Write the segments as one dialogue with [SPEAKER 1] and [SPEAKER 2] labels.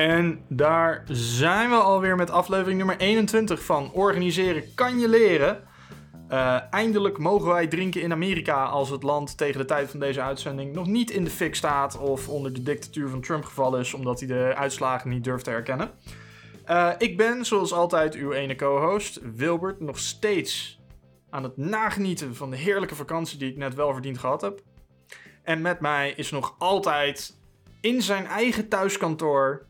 [SPEAKER 1] En daar zijn we alweer met aflevering nummer 21 van Organiseren kan je leren. Uh, eindelijk mogen wij drinken in Amerika als het land tegen de tijd van deze uitzending nog niet in de fik staat of onder de dictatuur van Trump gevallen is omdat hij de uitslagen niet durft te herkennen. Uh, ik ben zoals altijd uw ene co-host, Wilbert, nog steeds aan het nagenieten van de heerlijke vakantie die ik net wel verdiend gehad heb. En met mij is nog altijd in zijn eigen thuiskantoor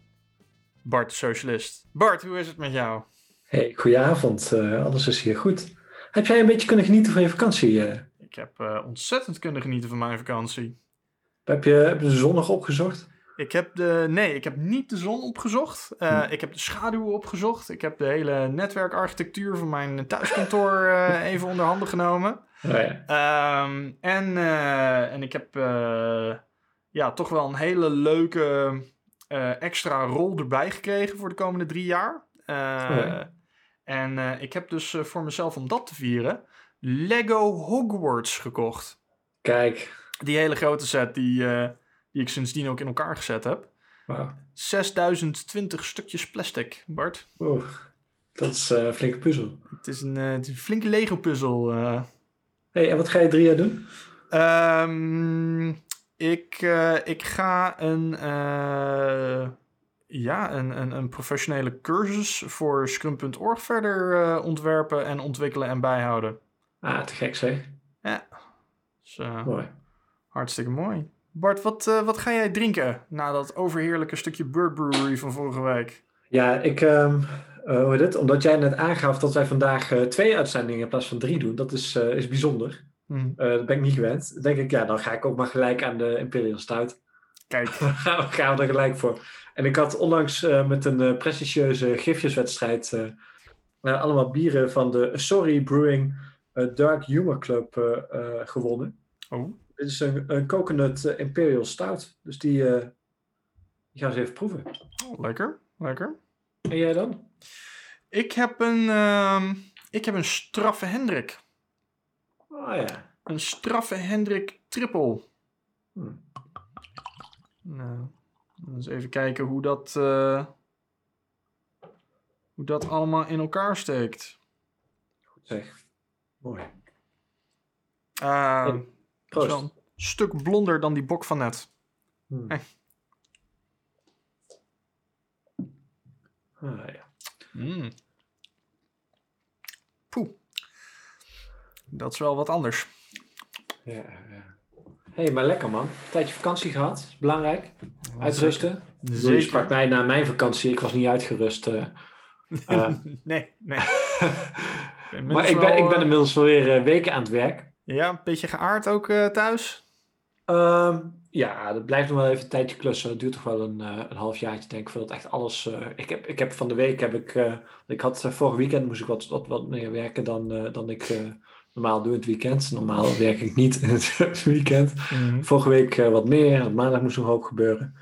[SPEAKER 1] Bart de Socialist. Bart, hoe is het met jou?
[SPEAKER 2] Hey, goedenavond. Uh, alles is hier goed. Heb jij een beetje kunnen genieten van je vakantie? Uh?
[SPEAKER 1] Ik heb uh, ontzettend kunnen genieten van mijn vakantie.
[SPEAKER 2] Heb je, heb je de zon nog opgezocht?
[SPEAKER 1] Ik heb de, nee, ik heb niet de zon opgezocht. Uh, hm. Ik heb de schaduwen opgezocht. Ik heb de hele netwerkarchitectuur van mijn thuiskantoor uh, even onder handen genomen.
[SPEAKER 2] Oh ja.
[SPEAKER 1] um, en, uh, en ik heb ja, toch wel een hele leuke extra rol erbij gekregen voor de komende drie jaar. Ja. En ik heb dus voor mezelf om dat te vieren Lego Hogwarts gekocht.
[SPEAKER 2] Kijk.
[SPEAKER 1] Die hele grote set die die ik sindsdien ook in elkaar gezet heb.
[SPEAKER 2] Wow.
[SPEAKER 1] 6020 stukjes plastic, Bart.
[SPEAKER 2] Oeh, dat is uh, een flinke puzzel.
[SPEAKER 1] Het is een, uh, het is een flinke Lego-puzzel. Uh.
[SPEAKER 2] hey, en wat ga je drie jaar doen?
[SPEAKER 1] Um, ik, ik ga een, ja, een, een, een, professionele cursus voor Scrum.org verder ontwerpen en ontwikkelen en bijhouden.
[SPEAKER 2] Ah, te gek zeg.
[SPEAKER 1] Ja. Dus,
[SPEAKER 2] mooi.
[SPEAKER 1] Hartstikke mooi. Bart, wat, wat ga jij drinken na dat overheerlijke stukje Bird Brewery van vorige week?
[SPEAKER 2] Ja, ik, um, hoe dit? omdat jij net aangaf dat wij vandaag twee uitzendingen in plaats van drie doen, dat is, is bijzonder.
[SPEAKER 1] Hmm.
[SPEAKER 2] dat ben ik niet gewend. Dan denk ik, ja, dan ga ik ook maar gelijk aan de Imperial Stout.
[SPEAKER 1] Kijk.
[SPEAKER 2] gaan, we, gaan we er gelijk voor. En ik had onlangs met een prestigieuze gifjeswedstrijd allemaal bieren van de Sorry Brewing Dark Humor Club gewonnen.
[SPEAKER 1] Oh.
[SPEAKER 2] Dit is een, een coconut uh, imperial stout. Dus die, uh, die gaan ze even proeven.
[SPEAKER 1] Oh, lekker, lekker.
[SPEAKER 2] En jij dan?
[SPEAKER 1] Ik heb een, uh, ik heb een straffe Hendrik.
[SPEAKER 2] Oh ja.
[SPEAKER 1] Een straffe Hendrik triple.
[SPEAKER 2] Hm.
[SPEAKER 1] Nou, eens even kijken hoe dat, uh, hoe dat allemaal in elkaar steekt.
[SPEAKER 2] Goed zeg. Mooi.
[SPEAKER 1] Uh, hey. Proost. Een stuk blonder dan die bok van net.
[SPEAKER 2] Hey. Ah, ja.
[SPEAKER 1] Mm. Poeh. Dat is wel wat anders.
[SPEAKER 2] Ja, ja. hey, maar lekker man. Een tijdje vakantie gehad. Belangrijk. Uitrusten.
[SPEAKER 1] Zeker.
[SPEAKER 2] Je sprak mij na mijn vakantie. Ik was niet uitgerust. Uh,
[SPEAKER 1] uh. nee, nee.
[SPEAKER 2] maar ik ben, ik ben inmiddels alweer uh, weken aan het werk.
[SPEAKER 1] Ja, een beetje geaard ook uh, thuis?
[SPEAKER 2] Um, ja, dat blijft nog wel even een tijdje klussen. Het duurt toch wel een, uh, een halfjaartje, denk ik, voordat echt alles... Uh, ik, heb, ik heb van de week, heb ik... ik had vorig weekend moest ik wat, wat, wat meer werken dan, dan ik normaal doe in het weekend. Normaal werk ik niet in het weekend.
[SPEAKER 1] Mm-hmm.
[SPEAKER 2] Vorige week wat meer. Maandag moest nog ook gebeuren.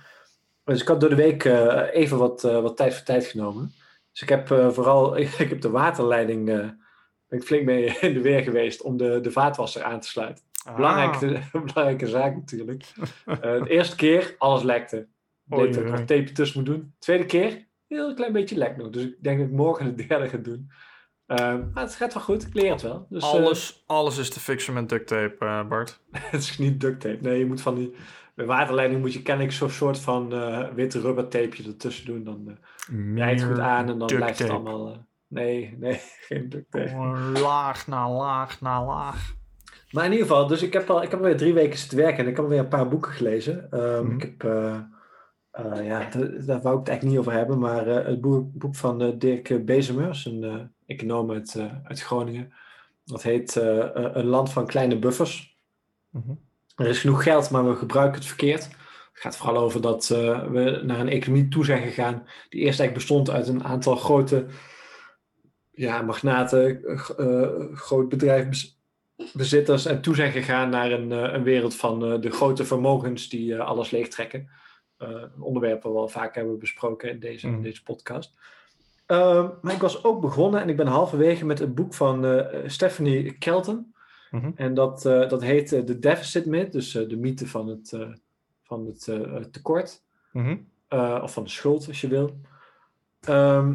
[SPEAKER 2] Dus ik had door de week even wat, wat tijd voor tijd genomen. Dus ik heb vooral... ik heb de waterleiding ben ik flink mee in de weer geweest om de, de vaatwasser aan te sluiten.
[SPEAKER 1] Ah.
[SPEAKER 2] Belangrijke, belangrijke zaak natuurlijk. De eerste keer, alles lekte. Ik deed er nog tape tussen moet doen. Tweede keer, heel klein beetje lek nog. Dus ik denk dat ik morgen de derde ga doen. Uh, maar het gaat wel goed, ik leer het wel. Dus,
[SPEAKER 1] alles, uh, alles is te fixen met duct tape, uh, Bart.
[SPEAKER 2] het is niet duct tape. Nee, je moet van die... Bij waterleiding moet je kennelijk zo'n soort van witte rubber tapeje ertussen doen. Dan rijdt het goed aan en dan blijft het allemaal... Nee, nee, geen duct tape.
[SPEAKER 1] Oh, laag na laag na laag.
[SPEAKER 2] Maar in ieder geval, dus ik heb al, ik heb alweer drie weken zitten werken en ik heb alweer een paar boeken gelezen. Um,
[SPEAKER 1] Mhm.
[SPEAKER 2] Ik heb, uh, uh, ja, daar wou ik het eigenlijk niet over hebben, maar uh, het boek, boek van Dirk Bezemers, een econoom uit, uit Groningen. Dat heet Een land van kleine buffers.
[SPEAKER 1] Mm -hmm.
[SPEAKER 2] Er is genoeg geld, maar we gebruiken het verkeerd. Het gaat vooral over dat we naar een economie toe zijn gegaan die eerst eigenlijk bestond uit een aantal grote ja, magnaten, groot bedrijfsbezitters en toe zijn gegaan naar een, een wereld van de grote vermogens die alles leegtrekken. Een onderwerp dat we al vaak hebben besproken in deze,
[SPEAKER 1] Mm.
[SPEAKER 2] in deze podcast. Ehm, maar ik was ook begonnen en ik ben halverwege met een boek van Stephanie Kelton.
[SPEAKER 1] Mm -hmm.
[SPEAKER 2] En dat, dat heet The Deficit Myth, dus de mythe van het, van het tekort.
[SPEAKER 1] Mm -hmm.
[SPEAKER 2] Uh, of van de schuld, als je wil. Ehm,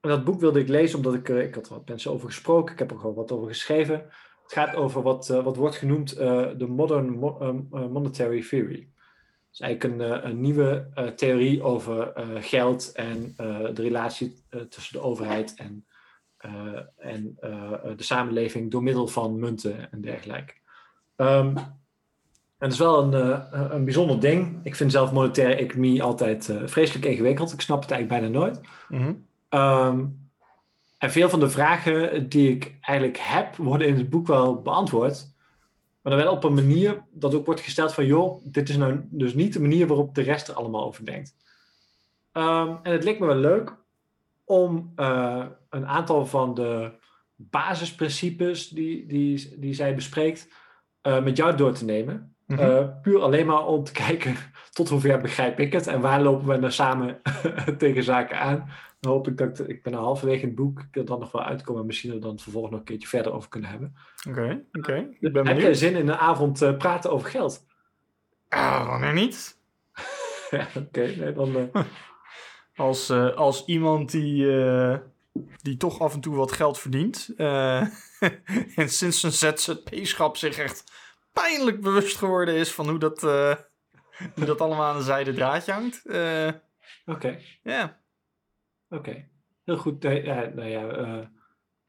[SPEAKER 2] en dat boek wilde ik lezen omdat ik, ik had er wat mensen over gesproken. Ik heb er gewoon wat over geschreven. Het gaat over wat, wat wordt genoemd de Modern mo Monetary Theory. Is eigenlijk een, een nieuwe theorie over geld en de relatie tussen de overheid en en de samenleving door middel van munten en dergelijke. Um, en dat is wel een, een bijzonder ding. Ik vind zelf monetaire economie altijd vreselijk ingewikkeld. Ik snap het eigenlijk bijna nooit. Mm -hmm. um, en veel van de vragen die ik eigenlijk heb, worden in het boek wel beantwoord. Maar dan wel op een manier dat ook wordt gesteld van... joh, dit is nou dus niet de manier waarop de rest er allemaal over denkt. Um, en het leek me wel leuk om uh, een aantal van de basisprincipes die, die, die zij bespreekt uh, met jou door te nemen. Mm -hmm. puur alleen maar om te kijken tot hoever begrijp ik het en waar lopen we nou samen tegen zaken aan. Dan hoop ik dat ik, ben al halverwege in het boek, ik wil dan nog wel uitkomen en misschien er dan vervolgens nog een keertje verder over kunnen hebben.
[SPEAKER 1] Oké, oké.
[SPEAKER 2] Okay. Heb je zin in een avond praten over geld?
[SPEAKER 1] Ah, wanneer niet?
[SPEAKER 2] ja, oké, nee, dan...
[SPEAKER 1] Als, uh, als iemand die, uh, die toch af en toe wat geld verdient. Uh, en sinds zijn ZZP-schap zich echt pijnlijk bewust geworden is van hoe dat, hoe dat allemaal aan de zijde draadje hangt.
[SPEAKER 2] Oké.
[SPEAKER 1] Okay. Ja.
[SPEAKER 2] Oké. Heel goed. Nou ja,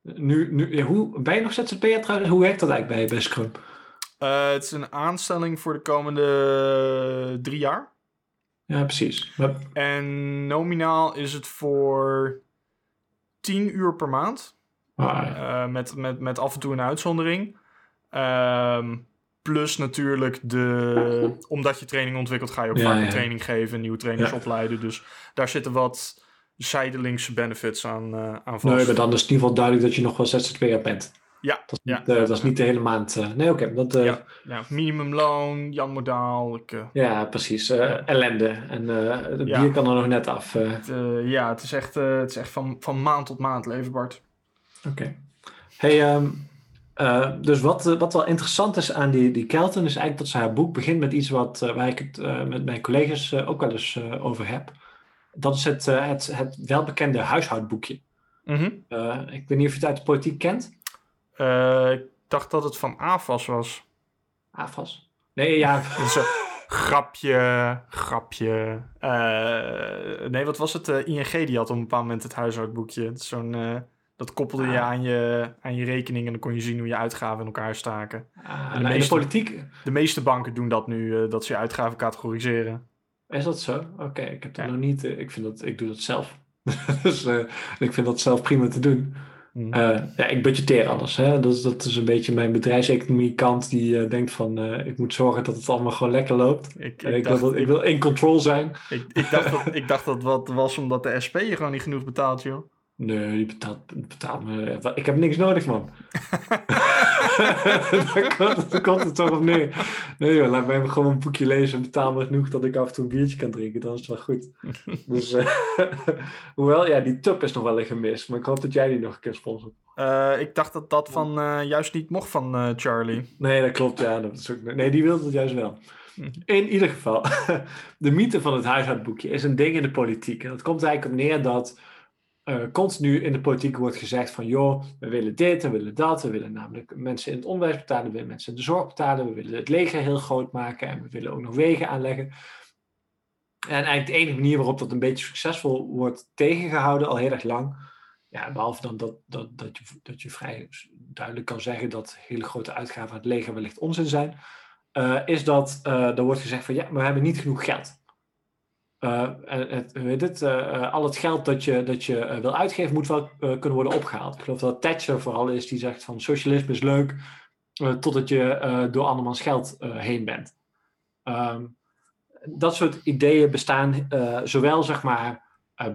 [SPEAKER 2] nu, nu, hoe, ben je nog ZZP'er trouwens? Hoe werkt dat eigenlijk bij, bij Scrum?
[SPEAKER 1] het is een aanstelling voor de komende drie jaar.
[SPEAKER 2] Ja, precies.
[SPEAKER 1] En nominaal is het voor 10 uur per maand.
[SPEAKER 2] Ah, ja.
[SPEAKER 1] uh, met, met, met af en toe een uitzondering. Uh, plus natuurlijk de... Omdat je training ontwikkelt, ga je ook ja, vaak een training geven. Nieuwe trainers opleiden. Dus daar zitten wat zijdelingse benefits aan, uh, aan vast.
[SPEAKER 2] Nee, maar dan is het in ieder geval duidelijk dat je nog wel ZZP'er bent.
[SPEAKER 1] Ja.
[SPEAKER 2] Dat is
[SPEAKER 1] ja,
[SPEAKER 2] niet, uh, dat is niet de hele maand. Uh, nee, oké. Okay, uh,
[SPEAKER 1] ja, ja, minimumloon, Jan Modaal. Ik,
[SPEAKER 2] ja, precies. ellende. En het bier kan er nog net af.
[SPEAKER 1] Het, ja, het is echt, het is echt van, van maand tot maand leven, Bart.
[SPEAKER 2] Oké. Okay. Hey, um, dus wat, wat wel interessant is aan die, die Kelton, is eigenlijk dat ze haar boek begint met iets wat, waar ik het met mijn collega's ook wel eens over heb. Dat is het, het, het welbekende huishoudboekje.
[SPEAKER 1] Mm -hmm.
[SPEAKER 2] ik weet niet of je het uit de politiek kent.
[SPEAKER 1] Ik dacht dat het van AFAS was.
[SPEAKER 2] AFAS? Nee, ja.
[SPEAKER 1] Grapje, grapje. Nee, wat was het? ING die had op een bepaald moment het huishoudboekje. Zo'n, dat koppelde je, ah. aan je aan je rekening en dan kon je zien hoe je uitgaven in elkaar staken.
[SPEAKER 2] Ah, de, meeste, de politiek?
[SPEAKER 1] De meeste banken doen dat nu, dat ze je uitgaven categoriseren.
[SPEAKER 2] Is dat zo? Oké, okay, ik heb dat ja. nog niet. ik, vind dat, ik doe dat zelf. dus ik vind dat zelf prima te doen. Uh, ja, ik budgeteer alles. Hè? Dat, is, dat is een beetje mijn bedrijfseconomie kant die denkt van ik moet zorgen dat het allemaal gewoon lekker loopt. Ik, ik, ik, dacht, wil, ik, wil in control zijn.
[SPEAKER 1] Ik, ik, dacht, dat, ik dacht dat wat was omdat de SP je gewoon niet genoeg betaalt, joh.
[SPEAKER 2] Nee, die betaalt, betaalt me. Ik heb niks nodig, man. daar, komt, het toch op neer. Nee, joh, laat mij gewoon een boekje lezen en betaal me genoeg dat ik af en toe een biertje kan drinken. Dan is het wel goed. dus, uh, hoewel, ja, die tub is nog wel een gemis. Maar ik hoop dat jij die nog een keer sponsort.
[SPEAKER 1] Uh, ik dacht dat dat van uh, juist niet mocht van Charlie.
[SPEAKER 2] Nee, dat klopt. Ja, dat is ook, nee, die wilde het juist wel. In ieder geval, de mythe van het huishoudboekje is een ding in de politiek. En dat komt eigenlijk op neer dat uh, continu in de politiek wordt gezegd van joh, we willen dit, we willen dat, we willen namelijk mensen in het onderwijs betalen, we willen mensen in de zorg betalen, we willen het leger heel groot maken en we willen ook nog wegen aanleggen. En eigenlijk de enige manier waarop dat een beetje succesvol wordt tegengehouden al heel erg lang, ja, behalve dan dat, dat, dat, je, dat je vrij duidelijk kan zeggen dat hele grote uitgaven aan het leger wellicht onzin zijn, uh, is dat uh, er wordt gezegd van ja, maar we hebben niet genoeg geld. Uh, het, weet het, uh, al het geld dat je, dat je wil uitgeven moet wel kunnen worden opgehaald. Ik geloof dat Thatcher vooral is die zegt van socialisme is leuk totdat je door andermans geld heen bent. Um, dat soort ideeën bestaan zowel zeg maar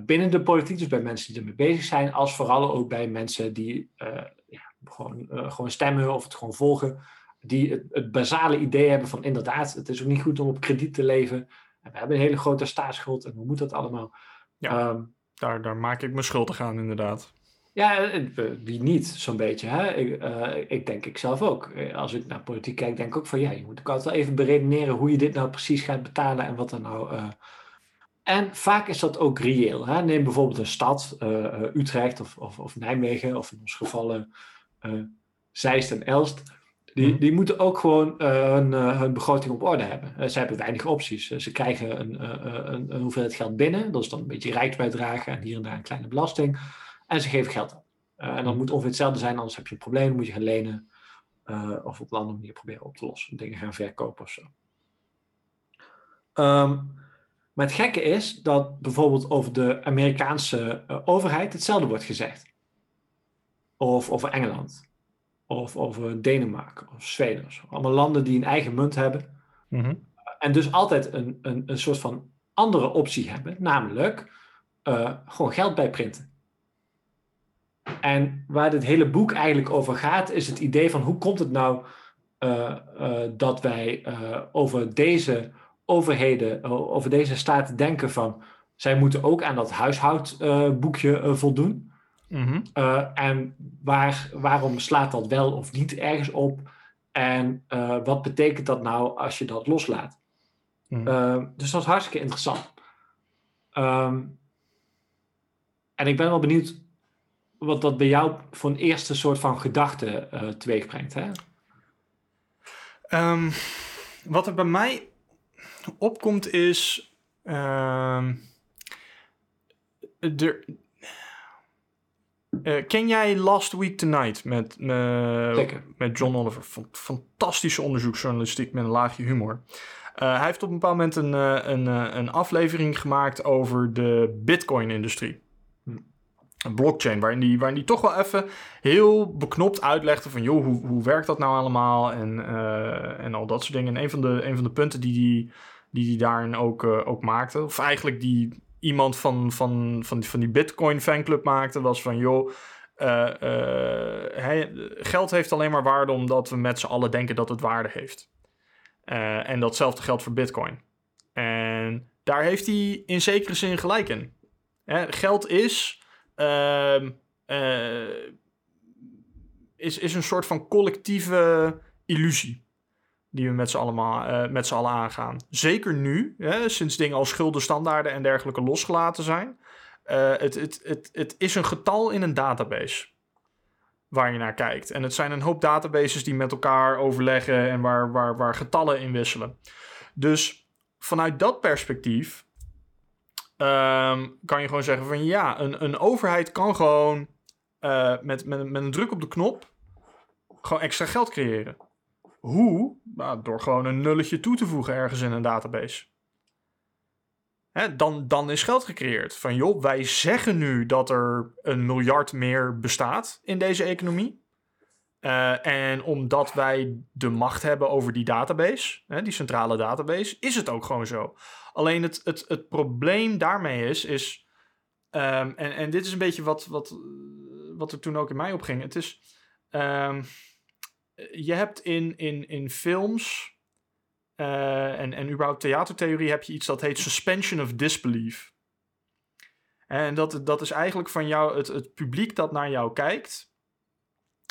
[SPEAKER 2] binnen de politiek, dus bij mensen die ermee bezig zijn, als vooral ook bij mensen die gewoon, gewoon stemmen of het gewoon volgen. Die het, het basale idee hebben van inderdaad, het is ook niet goed om op krediet te leven we hebben een hele grote staatsschuld en hoe moet dat allemaal?
[SPEAKER 1] Ja, um, daar, daar maak ik me schuldig aan, inderdaad.
[SPEAKER 2] Ja, wie niet, zo'n beetje. Hè? Ik, uh, ik denk ik zelf ook. Als ik naar politiek kijk, denk ik ook van ja, je moet ook altijd wel even beredeneren hoe je dit nou precies gaat betalen en wat er nou uh, En vaak is dat ook reëel. Hè? Neem bijvoorbeeld een stad, uh, Utrecht of, of, of, Nijmegen, of in ons geval Zeist en Elst. Die, mhm. die moeten ook gewoon hun, hun, begroting op orde hebben. ze hebben weinig opties. ze krijgen een, een, een, hoeveelheid geld binnen. Dat is dan een beetje rijksbijdrage en hier en daar een kleine belasting. En ze geven geld aan. en dat moet ongeveer hetzelfde zijn, anders heb je een probleem. Dan moet je gaan lenen of op een andere manier proberen op te lossen. Dingen gaan verkopen of zo. Um, maar het gekke is dat bijvoorbeeld over de Amerikaanse overheid hetzelfde wordt gezegd. Of over Engeland. Of over Denemarken of Zweden. Allemaal landen die een eigen munt hebben.
[SPEAKER 1] Mhm.
[SPEAKER 2] En dus altijd een, een, een soort van andere optie hebben. Namelijk uh, gewoon geld bijprinten. En waar dit hele boek eigenlijk over gaat, is het idee van hoe komt het nou uh, dat wij over deze overheden, over deze staten denken van zij moeten ook aan dat huishoudboekje uh,
[SPEAKER 1] Mhm.
[SPEAKER 2] Uh, en waar, waarom slaat dat wel of niet ergens op? En uh, wat betekent dat nou als je dat loslaat?
[SPEAKER 1] Mm.
[SPEAKER 2] dus dat is hartstikke interessant. Um, en ik ben wel benieuwd wat dat bij jou voor een eerste soort van gedachte teweeg brengt. Hè?
[SPEAKER 1] Um, wat er bij mij opkomt is. Uh, er, uh, ken jij Last Week Tonight met, uh, met John Oliver? Fantastische onderzoeksjournalistiek met een laagje humor. Uh, hij heeft op een bepaald moment een, een, een aflevering gemaakt over de Bitcoin-industrie.
[SPEAKER 2] Hm.
[SPEAKER 1] Een blockchain, waarin die, waarin die toch wel even heel beknopt uitlegde van... joh, hoe, hoe werkt dat nou allemaal en, en al dat soort dingen. En een van de, een van de punten die hij die hij daarin ook, ook maakte. Of eigenlijk die iemand van, van, van, van die Bitcoin fanclub maakte, was van joh. Uh, uh, geld heeft alleen maar waarde omdat we met z'n allen denken dat het waarde heeft. en datzelfde geldt voor Bitcoin. En daar heeft hij in zekere zin gelijk in. Hè, geld is, ehm, is, is een soort van collectieve illusie die we met z'n, allemaal, uh, met z'n allen aangaan. Zeker nu, hè, sinds dingen als schuldenstandaarden en dergelijke losgelaten zijn. Uh, het, het, het, het is een getal in een database waar je naar kijkt. En het zijn een hoop databases die met elkaar overleggen en waar, waar, waar getallen in wisselen. Dus vanuit dat perspectief um, kan je gewoon zeggen van ja, een, een overheid kan gewoon uh, met, met, met een druk op de knop gewoon extra geld creëren. Hoe? Nou, door gewoon een nulletje toe te voegen ergens in een database. Hè, dan, dan is geld gecreëerd. Van joh, wij zeggen nu dat er een miljard meer bestaat in deze economie. Uh, en omdat wij de macht hebben over die database, hè, die centrale database, is het ook gewoon zo. Alleen het, het, het probleem daarmee is, is um, en, en dit is een beetje wat, wat, wat er toen ook in mij opging. Het is, um, je hebt in, in, in films uh, en, en überhaupt theatertheorie heb je iets dat heet suspension of disbelief. En dat, dat is eigenlijk van jou, het, het publiek dat naar jou kijkt,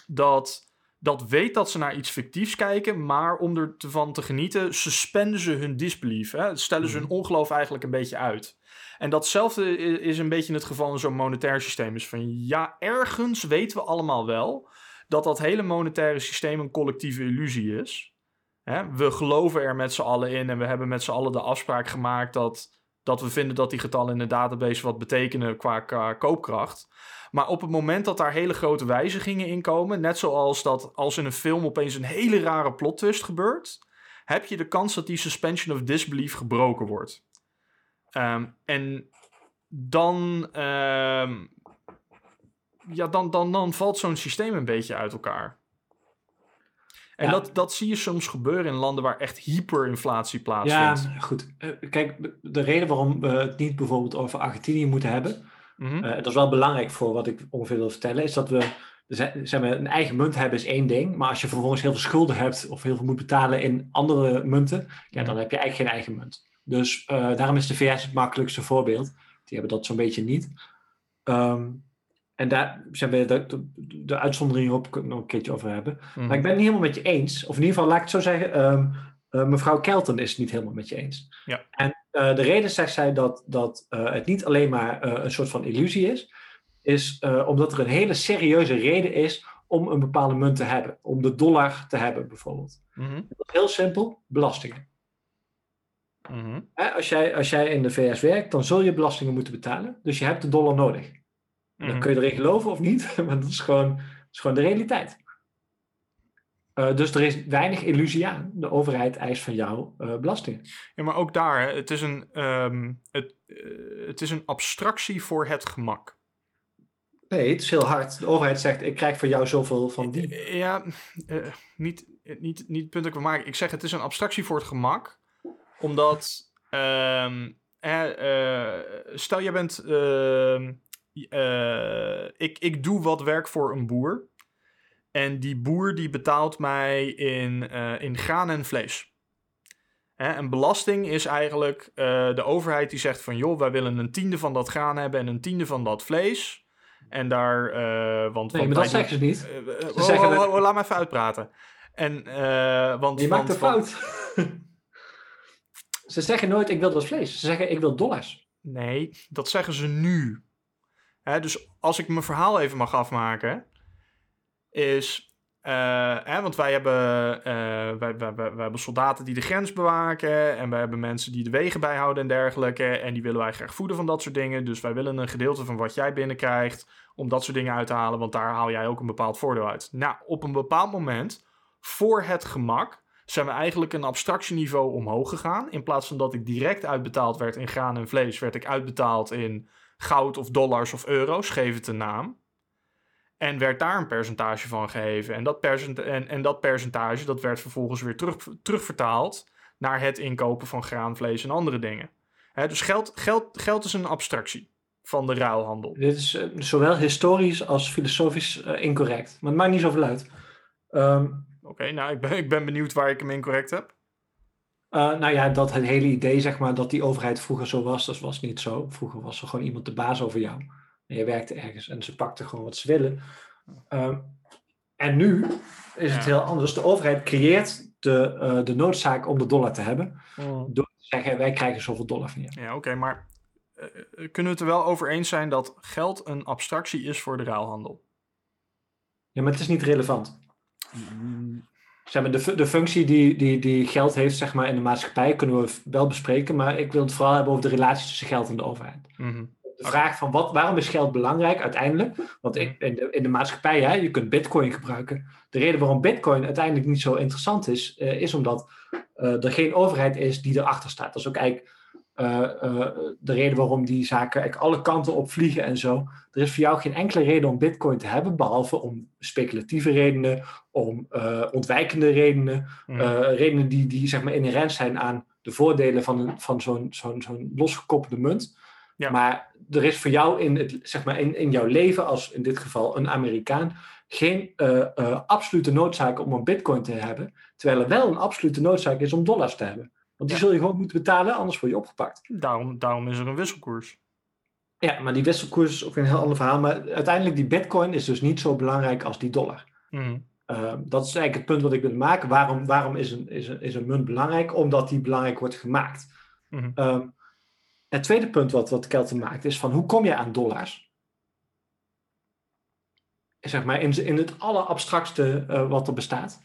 [SPEAKER 1] dat, dat weet dat ze naar iets fictiefs kijken, maar om ervan te genieten, suspenden ze hun disbelief. Hè? Stellen ze hun mhm. ongeloof eigenlijk een beetje uit. En datzelfde is een beetje het geval in zo'n monetair systeem. Is van ja, ergens weten we allemaal wel dat dat hele monetaire systeem een collectieve illusie is. Hè? We geloven er met z'n allen in en we hebben met z'n allen de afspraak gemaakt dat, dat we vinden dat die getallen in de database wat betekenen qua, koopkracht. Maar op het moment dat daar hele grote wijzigingen in komen, net zoals dat als in een film opeens een hele rare plot twist gebeurt, heb je de kans dat die suspension of disbelief gebroken wordt. Um, en dan um, ja, dan, dan, dan valt zo'n systeem een beetje uit elkaar. En dat, dat zie je soms gebeuren in landen waar echt hyperinflatie plaatsvindt.
[SPEAKER 2] Ja, goed. Uh, kijk, de reden waarom we het niet bijvoorbeeld over Argentinië moeten hebben, mm -hmm. uh, dat is wel belangrijk voor wat ik ongeveer wil vertellen, is dat we zeg maar, een eigen munt hebben is één ding, maar als je vervolgens heel veel schulden hebt of heel veel moet betalen in andere munten, ja, dan heb je eigenlijk geen eigen munt. Dus uh, daarom is de VS het makkelijkste voorbeeld. Die hebben dat zo'n beetje niet. Um, en daar zijn we de, de, de uitzonderingen op nog een keertje over hebben. Maar ik ben het niet helemaal met je eens. Of in ieder geval, laat ik het zo zeggen. Um, uh, mevrouw Kelton is het niet helemaal met je eens.
[SPEAKER 1] Ja.
[SPEAKER 2] En eh, de reden zegt zij dat, dat eh, het niet alleen maar een soort van illusie is, is omdat er een hele serieuze reden is om een bepaalde munt te hebben. Om de dollar te hebben, bijvoorbeeld.
[SPEAKER 1] Mhm,
[SPEAKER 2] heel simpel, belastingen.
[SPEAKER 1] mhm.
[SPEAKER 2] Als, jij, als jij in de VS werkt, dan zul je belastingen moeten betalen. Dus je hebt de dollar nodig. Dan
[SPEAKER 1] Mhm.
[SPEAKER 2] kun je erin geloven of niet, maar dat is gewoon, dat is gewoon de realiteit. Eh, dus er is weinig illusie aan. De overheid eist van jou eh, belastingen.
[SPEAKER 1] Ja, maar ook daar, hè, het is, een, ehm, het, eh, het is een abstractie voor het gemak.
[SPEAKER 2] Nee, het is heel hard. De overheid zegt, ik krijg van jou zoveel van die.
[SPEAKER 1] Ja, niet, niet, niet het punt dat ik wil maken. Ik zeg, het is een abstractie voor het gemak. Omdat, ehm, eh, stel jij bent, eh, ik, ik doe wat werk voor een boer. En die boer die betaalt mij in, eh, in graan en vlees. Hè, en belasting is eigenlijk eh, de overheid die zegt van... joh, wij willen een tiende van dat graan hebben en een tiende van dat vlees. En daar... eh want,
[SPEAKER 2] Nee,
[SPEAKER 1] want
[SPEAKER 2] maar dat zeggen ze niet. Ze zeggen
[SPEAKER 1] oh, oh, oh, laat me even uitpraten. En, want,
[SPEAKER 2] Je maakt
[SPEAKER 1] want,
[SPEAKER 2] een
[SPEAKER 1] want-
[SPEAKER 2] fout. ze zeggen nooit, ik wil dat vlees. Ze zeggen, ik wil dollars.
[SPEAKER 1] Nee, dat zeggen ze nu. Hè, dus als ik mijn verhaal even mag afmaken, is. eh, hè, want wij hebben, wij, wij, wij, wij hebben soldaten die de grens bewaken. En wij hebben mensen die de wegen bijhouden en dergelijke. En die willen wij graag voeden van dat soort dingen. Dus wij willen een gedeelte van wat jij binnenkrijgt. om dat soort dingen uit te halen. Want daar haal jij ook een bepaald voordeel uit. Nou, op een bepaald moment, voor het gemak. zijn we eigenlijk een abstractieniveau omhoog gegaan. In plaats van dat ik direct uitbetaald werd in graan en vlees, werd ik uitbetaald in goud of dollars of euro's, geef het een naam. En werd daar een percentage van gegeven. En dat, percent en, en dat percentage dat werd vervolgens weer terug, terugvertaald naar het inkopen van graan, vlees en andere dingen. Dus geld, geld, geld is een abstractie van de ruilhandel.
[SPEAKER 2] Dit is eh, zowel historisch als filosofisch eh, incorrect. Maar het maakt niet zoveel uit. Ehm,
[SPEAKER 1] Oké, nou, ik ben, ik ben benieuwd waar ik hem incorrect heb.
[SPEAKER 2] Eh, nou ja, dat het hele idee, zeg maar, dat die overheid vroeger zo was, dat was niet zo. Vroeger was er gewoon iemand de baas over jou. En je werkte ergens en ze pakten gewoon wat ze willen. Ehm, en nu is het
[SPEAKER 1] Ja.
[SPEAKER 2] heel anders. De overheid creëert de, eh, de noodzaak om de dollar te hebben. Door te zeggen, wij krijgen zoveel dollar van je.
[SPEAKER 1] Ja, oké, maar eh, kunnen we het er wel over eens zijn dat geld een abstractie is voor de ruilhandel?
[SPEAKER 2] Ja, maar het is niet relevant. Zeg maar, de, de functie die, die, die geld heeft zeg maar, in de maatschappij kunnen we wel bespreken. Maar ik wil het vooral hebben over de relatie tussen geld en de overheid.
[SPEAKER 1] Mhm.
[SPEAKER 2] De vraag van wat, waarom is geld belangrijk uiteindelijk? Want in, in, de, in de maatschappij, hè, je kunt bitcoin gebruiken. De reden waarom bitcoin uiteindelijk niet zo interessant is, eh, is omdat eh, er geen overheid is die erachter staat. Dat is ook eigenlijk de reden waarom die zaken eigenlijk alle kanten op vliegen en zo. Er is voor jou geen enkele reden om bitcoin te hebben, behalve om speculatieve redenen, om eh, ontwijkende redenen, eh, redenen die, die zeg maar inherent zijn aan de voordelen van, een, van zo'n zo'n zo'n losgekoppelde munt.
[SPEAKER 1] Ja.
[SPEAKER 2] Maar er is voor jou in, het, zeg maar in, in jouw leven, als in dit geval een Amerikaan, geen eh, eh, absolute noodzaak om een bitcoin te hebben. Terwijl er wel een absolute noodzaak is om dollars te hebben. Want die
[SPEAKER 1] Ja.
[SPEAKER 2] zul je gewoon moeten betalen, anders word je opgepakt.
[SPEAKER 1] daarom, daarom is er een wisselkoers.
[SPEAKER 2] Ja, maar die wisselkoers is ook een heel ander verhaal. Maar uiteindelijk, die bitcoin is dus niet zo belangrijk als die dollar.
[SPEAKER 1] Mhm.
[SPEAKER 2] Uh, dat is eigenlijk het punt wat ik wil maken. Waarom, waarom is, een, is, een, is een munt belangrijk? Omdat die belangrijk wordt gemaakt.
[SPEAKER 1] Mhm.
[SPEAKER 2] Um, het tweede punt wat, wat Kelten maakt is van hoe kom je aan dollars? Zeg maar in, in het allerabstractste uh, wat er bestaat.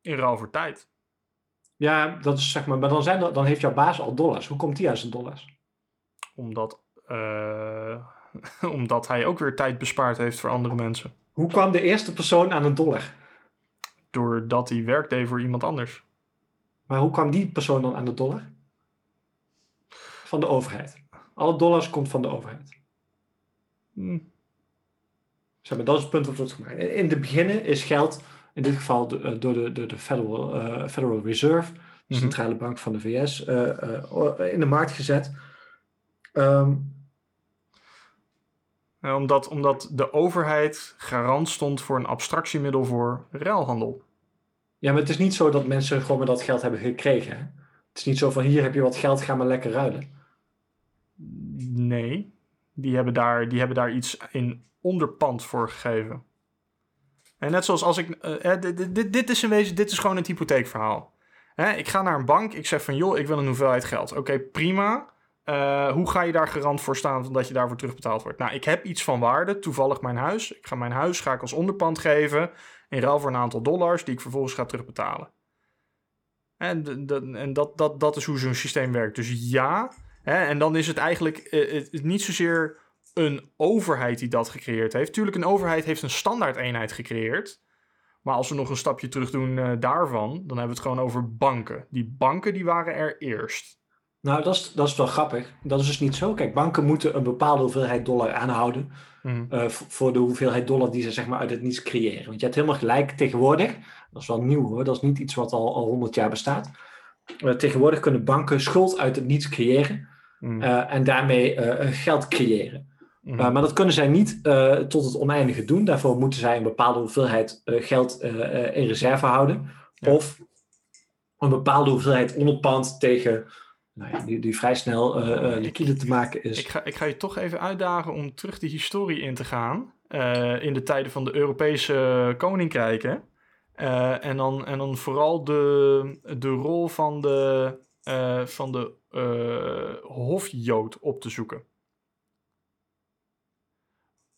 [SPEAKER 1] In ruil voor tijd.
[SPEAKER 2] Ja, dat is zeg maar, maar dan, zijn er, dan heeft jouw baas al dollars. Hoe komt die aan zijn dollars?
[SPEAKER 1] Omdat, uh, omdat hij ook weer tijd bespaard heeft voor andere mensen.
[SPEAKER 2] Hoe kwam de eerste persoon aan een dollar?
[SPEAKER 1] Doordat hij werk deed voor iemand anders.
[SPEAKER 2] Maar hoe kwam die persoon dan aan de dollar? Van de overheid. Alle dollars komt van de overheid.
[SPEAKER 1] Hm.
[SPEAKER 2] Zeg maar, dat is het punt wat wordt gemaakt. In de beginnen is geld, in dit geval de, door de, de, de Federal, uh, Federal Reserve, de
[SPEAKER 1] Mhm.
[SPEAKER 2] centrale bank van de VS, uh, uh, in de markt gezet. Um,
[SPEAKER 1] Ja, omdat, omdat de overheid garant stond voor een abstractiemiddel voor ruilhandel.
[SPEAKER 2] Ja, maar het is niet zo dat mensen gewoon met dat geld hebben gekregen. Hè? Het is niet zo van hier heb je wat geld, ga maar lekker ruilen.
[SPEAKER 1] Nee, die hebben daar, die hebben daar iets in onderpand voor gegeven. En net zoals als ik. Dit, dit, dit, is in wezen, dit is gewoon het hypotheekverhaal. Hè, ik ga naar een bank, ik zeg van joh, ik wil een hoeveelheid geld. Oké, prima. Uh, hoe ga je daar garant voor staan dat je daarvoor terugbetaald wordt? Nou, ik heb iets van waarde, toevallig mijn huis. Ik ga mijn huis ga ik als onderpand geven in ruil voor een aantal dollars die ik vervolgens ga terugbetalen. En, en dat, dat, dat is hoe zo'n systeem werkt. Dus ja, hè, en dan is het eigenlijk het, niet zozeer een overheid die dat gecreëerd heeft. Tuurlijk, een overheid heeft een standaard eenheid gecreëerd. Maar als we nog een stapje terug doen uh, daarvan, dan hebben we het gewoon over banken. Die banken die waren er eerst.
[SPEAKER 2] Nou, dat is, dat is wel grappig. Dat is dus niet zo. Kijk, banken moeten een bepaalde hoeveelheid dollar aanhouden. Mm. Uh, voor de hoeveelheid dollar die ze zeg maar uit het niets creëren. Want je hebt helemaal gelijk tegenwoordig. Dat is wel nieuw hoor. Dat is niet iets wat al, al 100 jaar bestaat. Uh, tegenwoordig kunnen banken schuld uit het niets creëren. Mm. Uh, en daarmee geld creëren. Mm. maar dat kunnen zij niet tot het oneindige doen. Daarvoor moeten zij een bepaalde hoeveelheid geld in reserve houden. Ja. Of een bepaalde hoeveelheid onderpand tegen nou ja, die, die vrij snel liquide te maken is.
[SPEAKER 1] Ik ga, ik ga je toch even uitdagen om terug de historie in te gaan. In de tijden van de Europese koninkrijken. En, dan, en dan vooral de, de rol van de, van de hofjood op te zoeken.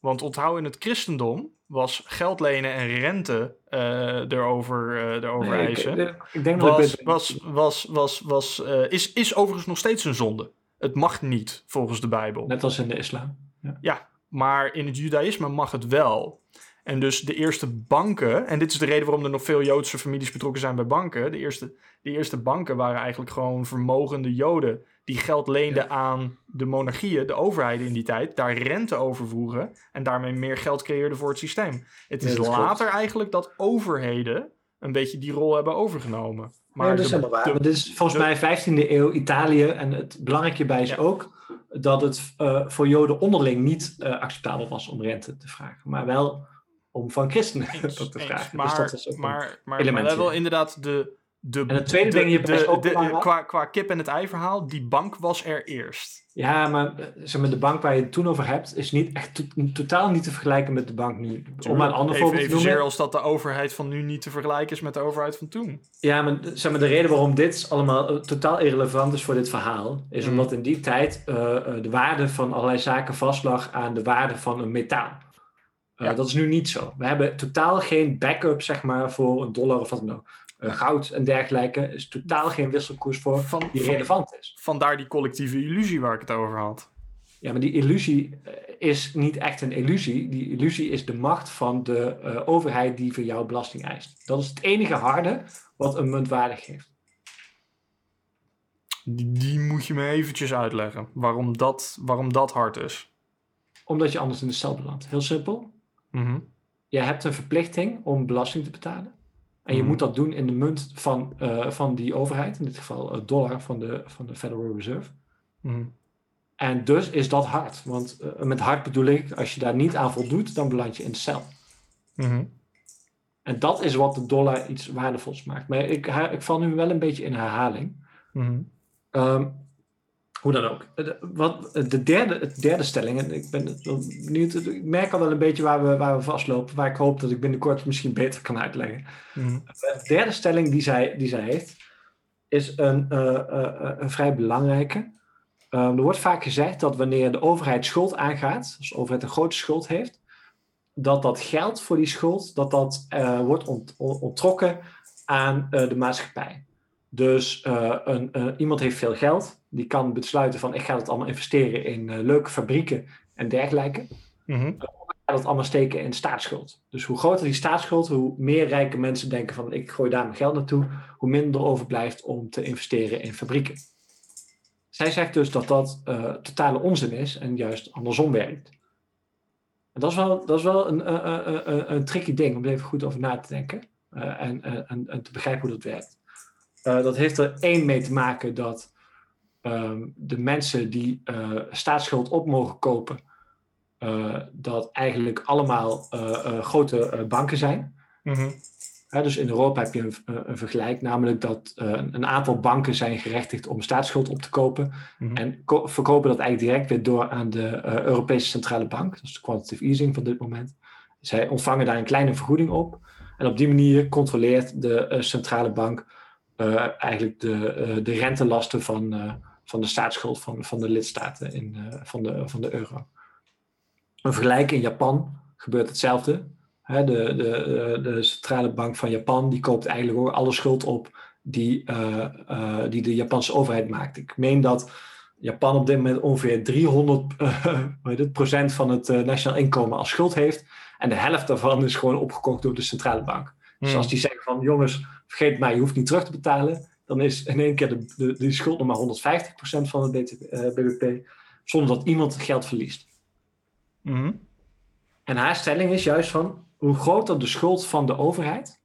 [SPEAKER 1] Want onthoud in het christendom was geld lenen en rente uh, erover, uh, erover nee, eisen. Ik, ik, denk was, dat was, was, was, was, uh, is, is overigens nog steeds een zonde. Het mag niet, volgens de Bijbel.
[SPEAKER 2] Net als in de islam.
[SPEAKER 1] Ja, ja maar in het judaïsme mag het wel. En dus de eerste banken, en dit is de reden waarom er nog veel Joodse families betrokken zijn bij banken. De eerste, de eerste banken waren eigenlijk gewoon vermogende Joden die geld leenden aan de monarchieën, de overheden in die tijd, daar rente over vroegen en daarmee meer geld creëerden voor het systeem. Het is later eigenlijk dat overheden een beetje die rol hebben overgenomen.
[SPEAKER 2] Maar ja, dat is helemaal waar. dit is volgens mij 15e eeuw Italië en het belangrijke bij is ook dat het uh, voor Joden onderling niet uh, acceptabel was om rente te vragen, maar wel om van christenen eens, te vragen.
[SPEAKER 1] Maar, dus dat is ook maar, maar, maar, maar wel inderdaad de, de,
[SPEAKER 2] en het tweede ding
[SPEAKER 1] de, qua, qua kip en het ei verhaal, die bank was er eerst.
[SPEAKER 2] Ja, maar eh, zeg maar, de bank waar je het toen over hebt, is niet echt to totaal niet te vergelijken met de bank nu.
[SPEAKER 1] Om maar een ander voorbeeld te noemen. als dat de overheid van nu niet te vergelijken is met de overheid van toen.
[SPEAKER 2] Ja, maar, zeg maar de reden waarom dit allemaal uh, totaal irrelevant is voor dit verhaal, is mm. omdat in die tijd uh, de waarde van allerlei zaken vastlag aan de waarde van een metaal. Ja. Dat is nu niet zo. We hebben totaal geen backup, zeg maar, voor een dollar of wat dan ook. Eh, goud en dergelijke is totaal geen wisselkoers voor van, die relevant is.
[SPEAKER 1] Vandaar die collectieve illusie waar ik het over had.
[SPEAKER 2] Ja, maar die illusie eh, is niet echt een illusie. Die illusie is de macht van de uh, overheid die voor jou belasting eist. Dat is het enige harde wat een munt waardig heeft.
[SPEAKER 1] Die, die, moet je me eventjes uitleggen. Waarom dat, waarom dat hard is.
[SPEAKER 2] Omdat je anders in de cel belandt. Heel simpel. Mm Je hebt een verplichting om belasting te betalen. En je mhm. moet dat doen in de munt van, uh, van die overheid, in dit geval het dollar van de, van de Federal Reserve. Mm. En dus is dat hard. Want uh, met hard bedoel ik, als je daar niet aan voldoet, dan beland je in de cel. Mm. En dat is wat de dollar iets waardevols maakt. Maar ik, ik val nu wel een beetje in herhaling. Mm. Um, hoe dan ook. Wat, de derde, de derde stelling, en ik ben benieuwd, ik merk al wel een beetje waar we, waar we vastlopen, waar ik hoop dat ik binnenkort misschien beter kan uitleggen. Mhm. De derde stelling die zij, die zij heeft, is een, uh, uh, een vrij belangrijke. Uh, er wordt vaak gezegd dat wanneer de overheid schuld aangaat, als de overheid een grote schuld heeft, dat dat geld voor die schuld, dat dat wordt ont, onttrokken aan de maatschappij. Dus een, iemand heeft veel geld, die kan besluiten van ik ga het allemaal investeren in uh, leuke fabrieken en dergelijke. Mm -hmm. Uh, ga het allemaal steken in staatsschuld. Dus hoe groter die staatsschuld, hoe meer rijke mensen denken van ik gooi daar mijn geld naartoe, hoe minder er overblijft om te investeren in fabrieken. Zij zegt dus dat dat totale onzin is en juist andersom werkt. En dat is wel, dat is wel een, een, een tricky ding om er even goed over na te denken en, en, en, te begrijpen hoe dat werkt. Dat heeft er één mee te maken dat Ehm, de mensen die uh, staatsschuld op mogen kopen, uh, dat eigenlijk allemaal grote banken zijn. Mm dus in Europa heb je een, een vergelijk, namelijk dat een aantal banken zijn gerechtigd om staatsschuld op te kopen mm en verkopen dat eigenlijk direct weer door aan de Europese Centrale Bank, dat is de quantitative easing van dit moment. Zij ontvangen daar een kleine vergoeding op en op die manier controleert de centrale bank eigenlijk de, de rentelasten van, van de staatsschuld van, van de lidstaten in, van, de, van de euro. Een vergelijk in Japan gebeurt hetzelfde. de, de, de centrale bank van Japan die koopt eigenlijk ook alle schuld op die, die de Japanse overheid maakt. Ik meen dat Japan op dit moment ongeveer 300 uh, procent van het nationaal inkomen als schuld heeft. En de helft daarvan is gewoon opgekocht door de centrale bank. Dus hmm. als die zeggen van jongens, vergeet mij, je hoeft niet terug te betalen. Dan is in één keer de, de, de schuld nog maar 150 procent van het BBP. Eh, zonder dat iemand geld verliest.
[SPEAKER 1] Hmm.
[SPEAKER 2] En haar stelling is juist van hoe groter de schuld van de overheid.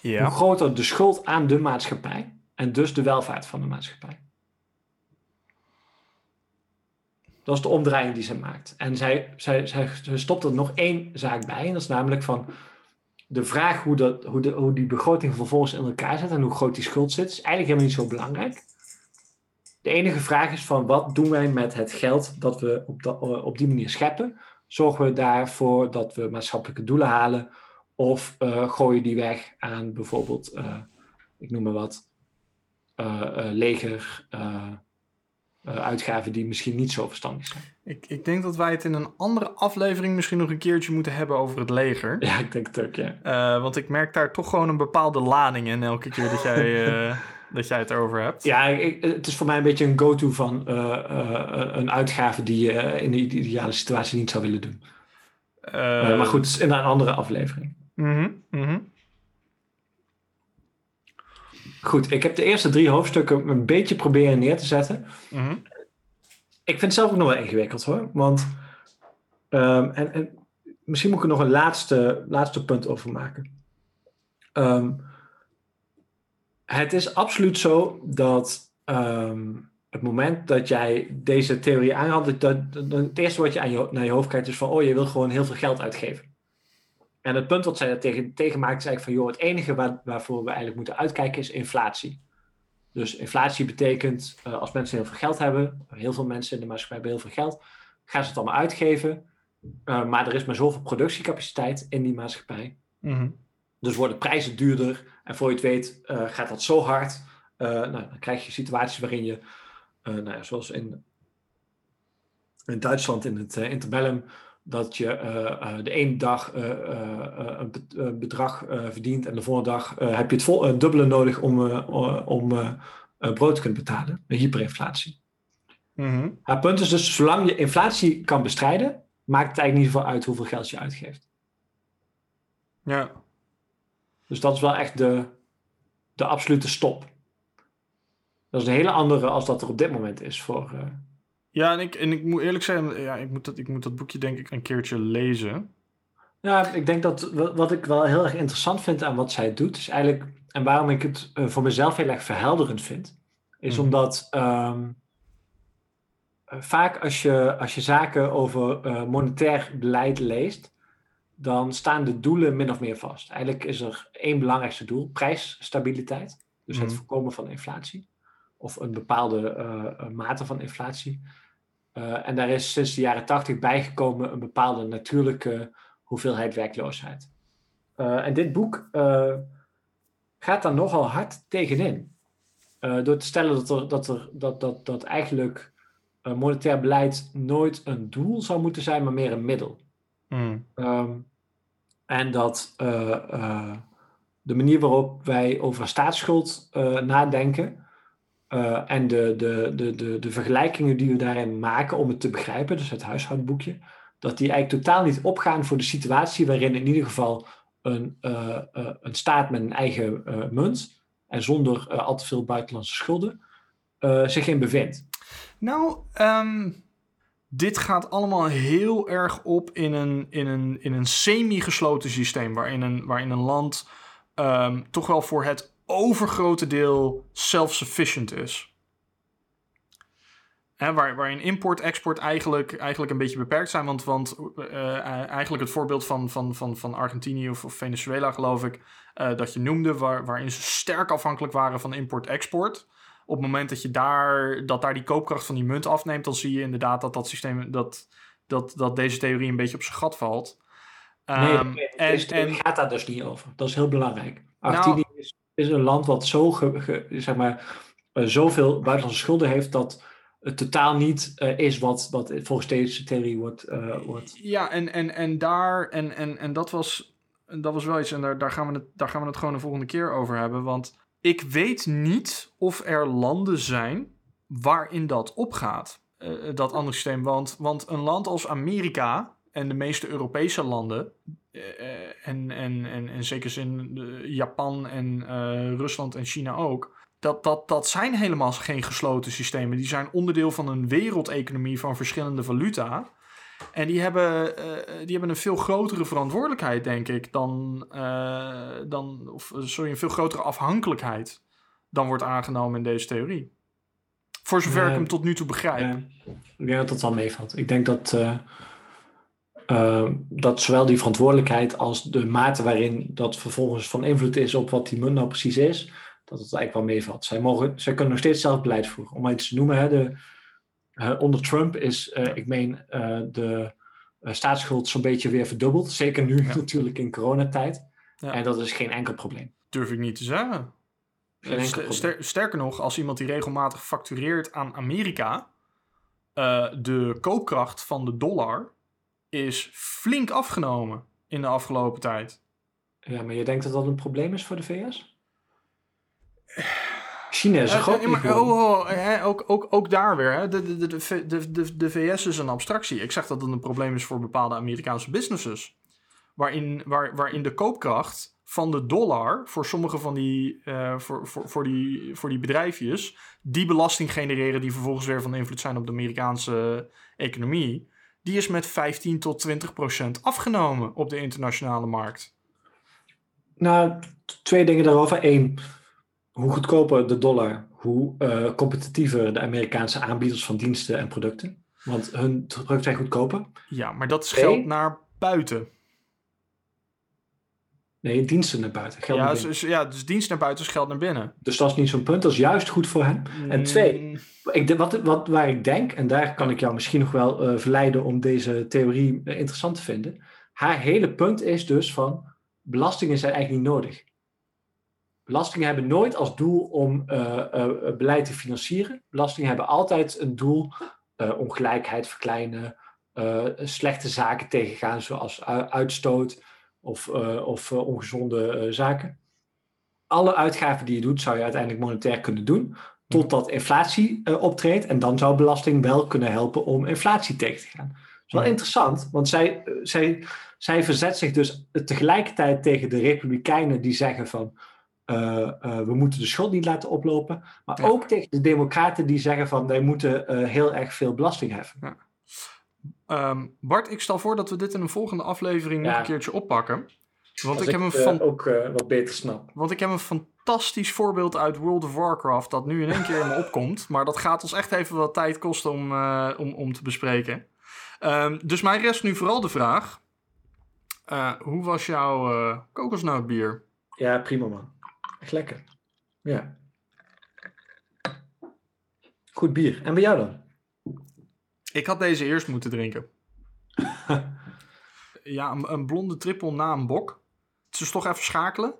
[SPEAKER 1] Ja.
[SPEAKER 2] Hoe groter de schuld aan de maatschappij en dus de welvaart van de maatschappij. Dat is de omdraaiing die ze maakt. En zij, zij, zij, stopt er nog één zaak bij. En dat is namelijk van de vraag hoe, dat, hoe, de, hoe die begroting vervolgens in elkaar zit en hoe groot die schuld zit, is eigenlijk helemaal niet zo belangrijk. De enige vraag is van wat doen wij met het geld dat we op, dat, op die manier scheppen? Zorgen we daarvoor dat we maatschappelijke doelen halen? Of uh, gooien die weg aan bijvoorbeeld, uh, ik noem maar wat, leger uitgaven die misschien niet zo verstandig zijn.
[SPEAKER 1] Ik, ik denk dat wij het in een andere aflevering misschien nog een keertje moeten hebben over het leger.
[SPEAKER 2] Ja, ik denk het ook, ja.
[SPEAKER 1] want ik merk daar toch gewoon een bepaalde lading in elke keer dat jij, dat jij het erover hebt.
[SPEAKER 2] Ja, ik, het is voor mij een beetje een go-to van een uitgave die je in de ideale situatie niet zou willen doen. maar goed, in een andere aflevering.
[SPEAKER 1] Mm -hmm,
[SPEAKER 2] Goed, ik heb de eerste drie hoofdstukken een beetje proberen neer te zetten.
[SPEAKER 1] Mhm.
[SPEAKER 2] Ik vind het zelf ook nog wel ingewikkeld hoor. Want, ehm, en, en, misschien moet ik er nog een laatste, laatste punt over maken. Ehm, het is absoluut zo dat um, het moment dat jij deze theorie aanhaalt, dat, dat, het eerste wat je, aan je naar je hoofd kijkt is van, oh, je wil gewoon heel veel geld uitgeven. En het punt wat zij daar tegen, tegen maakt is eigenlijk van, joh, het enige waar, waarvoor we eigenlijk moeten uitkijken is inflatie. Dus inflatie betekent, uh, als mensen heel veel geld hebben, heel veel mensen in de maatschappij hebben heel veel geld, gaan ze het allemaal uitgeven. Uh, maar er is maar zoveel productiecapaciteit in die maatschappij.
[SPEAKER 1] Mm
[SPEAKER 2] Dus worden prijzen duurder. En voor je het weet uh, gaat dat zo hard. nou, dan krijg je situaties waarin je, nou ja, zoals in, in Duitsland in het interbellum, dat je uh, uh, de ene dag uh, een bedrag verdient en de volgende dag heb je het vol, dubbele nodig om, om brood te kunnen betalen. Een hyperinflatie.
[SPEAKER 1] Mm
[SPEAKER 2] Haar punt is dus, zolang je inflatie kan bestrijden, maakt het eigenlijk niet zoveel uit hoeveel geld je uitgeeft.
[SPEAKER 1] Ja.
[SPEAKER 2] Dus dat is wel echt de, de absolute stop. Dat is een hele andere als dat er op dit moment is voor,
[SPEAKER 1] ja, en ik, en ik moet eerlijk zeggen, ja, ik, moet dat, ik moet dat boekje denk ik een keertje lezen.
[SPEAKER 2] Ja, ik denk dat wat ik wel heel erg interessant vind aan wat zij doet, is eigenlijk, en waarom ik het eh, voor mezelf heel erg verhelderend vind, is mhm. omdat um, vaak als je, als je zaken over uh, monetair beleid leest, dan staan de doelen min of meer vast. Eigenlijk is er één belangrijkste doel, prijsstabiliteit. Dus het mhm. voorkomen van inflatie. Of een bepaalde uh, mate van inflatie. Uh, en daar is sinds de jaren tachtig bijgekomen een bepaalde natuurlijke hoeveelheid werkloosheid. Uh, en dit boek uh, gaat daar nogal hard tegenin. door te stellen dat, er, dat, er, dat, dat, dat eigenlijk monetair beleid nooit een doel zou moeten zijn, maar meer een middel.
[SPEAKER 1] Mm.
[SPEAKER 2] Um, en dat de manier waarop wij over staatsschuld nadenken, uh, en de, de, de, de, de vergelijkingen die we daarin maken om het te begrijpen, dus het huishoudboekje, dat die eigenlijk totaal niet opgaan voor de situatie waarin in ieder geval een, uh, uh, een staat met een eigen munt en zonder al te veel buitenlandse schulden zich in bevindt.
[SPEAKER 1] Nou, um, dit gaat allemaal heel erg op in een, in een, in een semi-gesloten systeem, waarin een, waarin een land um, toch wel voor het overgrote deel self-sufficient is. Hè, waar, waarin import-export eigenlijk, eigenlijk een beetje beperkt zijn. Want, want uh, eigenlijk het voorbeeld van, van, van, van Argentinië of, of Venezuela, geloof ik, uh, dat je noemde, waar, waarin ze sterk afhankelijk waren van import-export. Op het moment dat je daar, dat daar die koopkracht van die munt afneemt, dan zie je inderdaad dat dat systeem, dat, dat, dat deze theorie een beetje op zijn gat valt.
[SPEAKER 2] Um, nee, en, en, gaat daar dus niet over. Dat is heel belangrijk. Argentinië is, is een land wat zo, zeg maar, eh, zoveel buitenlandse schulden heeft dat het totaal niet eh, is wat, wat volgens deze theorie wordt. eh, wordt.
[SPEAKER 1] Ja, en, en, en daar, en, en, en dat, was, dat was wel iets, en daar, daar, gaan we het, daar gaan we het gewoon de volgende keer over hebben. Want ik weet niet of er landen zijn waarin dat opgaat, dat andere systeem. Want, want een land als Amerika en de meeste Europese landen, eh, en, en, en, en zeker zin eh, Japan en eh, Rusland en China ook, dat, dat, dat zijn helemaal geen gesloten systemen. Die zijn onderdeel van een wereldeconomie van verschillende valuta. En die hebben, die hebben een veel grotere verantwoordelijkheid, denk ik, dan, dan of sorry, een veel grotere afhankelijkheid dan wordt aangenomen in deze theorie. Voor zover ik hem tot nu toe begrijp.
[SPEAKER 2] Ik denk dat dat wel meevalt. Ik denk dat, eh, eh, dat zowel die verantwoordelijkheid als de mate waarin dat vervolgens van invloed is op wat die munt nou precies is, dat het eigenlijk wel meevalt. Zij, mogen, zij kunnen nog steeds zelf beleid voeren. Om maar iets te noemen, hè, de, eh, onder Trump is, eh, ik meen, eh, de staatsschuld zo'n beetje weer verdubbeld. Zeker nu
[SPEAKER 1] Ja.
[SPEAKER 2] natuurlijk in coronatijd.
[SPEAKER 1] Ja.
[SPEAKER 2] En dat is geen enkel probleem.
[SPEAKER 1] Durf ik niet te zeggen. Ster- sterker nog, als iemand die regelmatig factureert aan Amerika, de koopkracht van de dollar is flink afgenomen in de afgelopen tijd.
[SPEAKER 2] Ja, maar je denkt dat dat een probleem is voor de VS? China is een groot
[SPEAKER 1] maar,
[SPEAKER 2] economie.
[SPEAKER 1] oh, oh, hè, ook, ook, ook daar weer. Hè, de, de, de, de, V- de, de, de VS is een abstractie. Ik zeg dat het een probleem is voor bepaalde Amerikaanse businesses. Waarin, waar, waarin de koopkracht van de dollar voor sommige van die, eh, voor, voor, voor, die, voor die bedrijfjes, die belasting genereren die vervolgens weer van invloed zijn op de Amerikaanse economie, die is met 15 tot 20 procent afgenomen op de internationale markt.
[SPEAKER 2] Nou, twee dingen daarover. Eén, hoe goedkoper de dollar, hoe eh, competitiever de Amerikaanse aanbieders van diensten en producten. Want hun producten zijn goedkoper.
[SPEAKER 1] Ja, maar dat is geld naar buiten.
[SPEAKER 2] Nee, diensten naar buiten. Geld
[SPEAKER 1] Ja,
[SPEAKER 2] naar
[SPEAKER 1] dus, dus- ja, dus dienst naar buiten is geld naar binnen.
[SPEAKER 2] Dus dat is niet zo'n punt. Dat is juist goed voor hen. En twee,
[SPEAKER 1] Mm,
[SPEAKER 2] Ik, de- wat, wat, waar ik denk, en daar kan ik jou misschien nog wel eh, verleiden om deze theorie eh, interessant te vinden. Haar hele punt is dus van, belastingen zijn eigenlijk niet nodig. Belastingen hebben nooit als doel om eh, beleid te financieren. Belastingen hebben altijd een doel, ongelijkheid verkleinen, slechte zaken tegengaan zoals uitstoot of, eh, of eh, ongezonde eh, zaken. Alle uitgaven die je doet, zou je uiteindelijk monetair kunnen doen totdat inflatie optreedt. En dan zou belasting wel kunnen helpen om inflatie tegen te gaan. Dat is wel
[SPEAKER 1] Ja.
[SPEAKER 2] interessant, want zij, zij, zij verzet zich dus tegelijkertijd tegen de Republikeinen die zeggen van we moeten de schuld niet laten oplopen. Maar
[SPEAKER 1] Ja.
[SPEAKER 2] ook tegen de Democraten die zeggen van wij moeten heel erg veel belasting heffen.
[SPEAKER 1] Ehm, Bart, ik stel voor dat we dit in een volgende aflevering nog een keertje oppakken. Want
[SPEAKER 2] Als
[SPEAKER 1] ik, heb een
[SPEAKER 2] eh,
[SPEAKER 1] fan-
[SPEAKER 2] ook eh, wat beter snap.
[SPEAKER 1] want ik heb een fantastisch voorbeeld uit World of Warcraft dat nu in één keer in me opkomt. Maar dat gaat ons echt even wat tijd kosten om, eh, om, om te bespreken. Ehm, dus mij rest nu vooral de vraag. eh, hoe was jouw eh kokosnootbier?
[SPEAKER 2] Ja, prima man. Echt lekker. Ja. Goed bier. En bij jou dan?
[SPEAKER 1] Ik had deze eerst moeten drinken. ja, een, een blonde trippel na een bok. Het is toch even schakelen.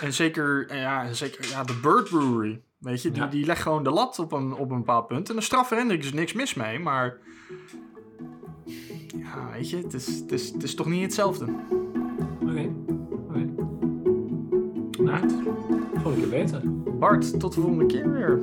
[SPEAKER 1] En zeker, eh, ja, zeker ja, de Bird Brewery. Weet je, die,
[SPEAKER 2] Ja.
[SPEAKER 1] die legt gewoon de lat op een, op een bepaald punt. En de Hendrik is niks mis mee, maar... Ja, weet je, het is, het is, het is toch niet hetzelfde.
[SPEAKER 2] Oké. Oké. Nou, volgende keer beter.
[SPEAKER 1] Bart, tot de volgende keer weer.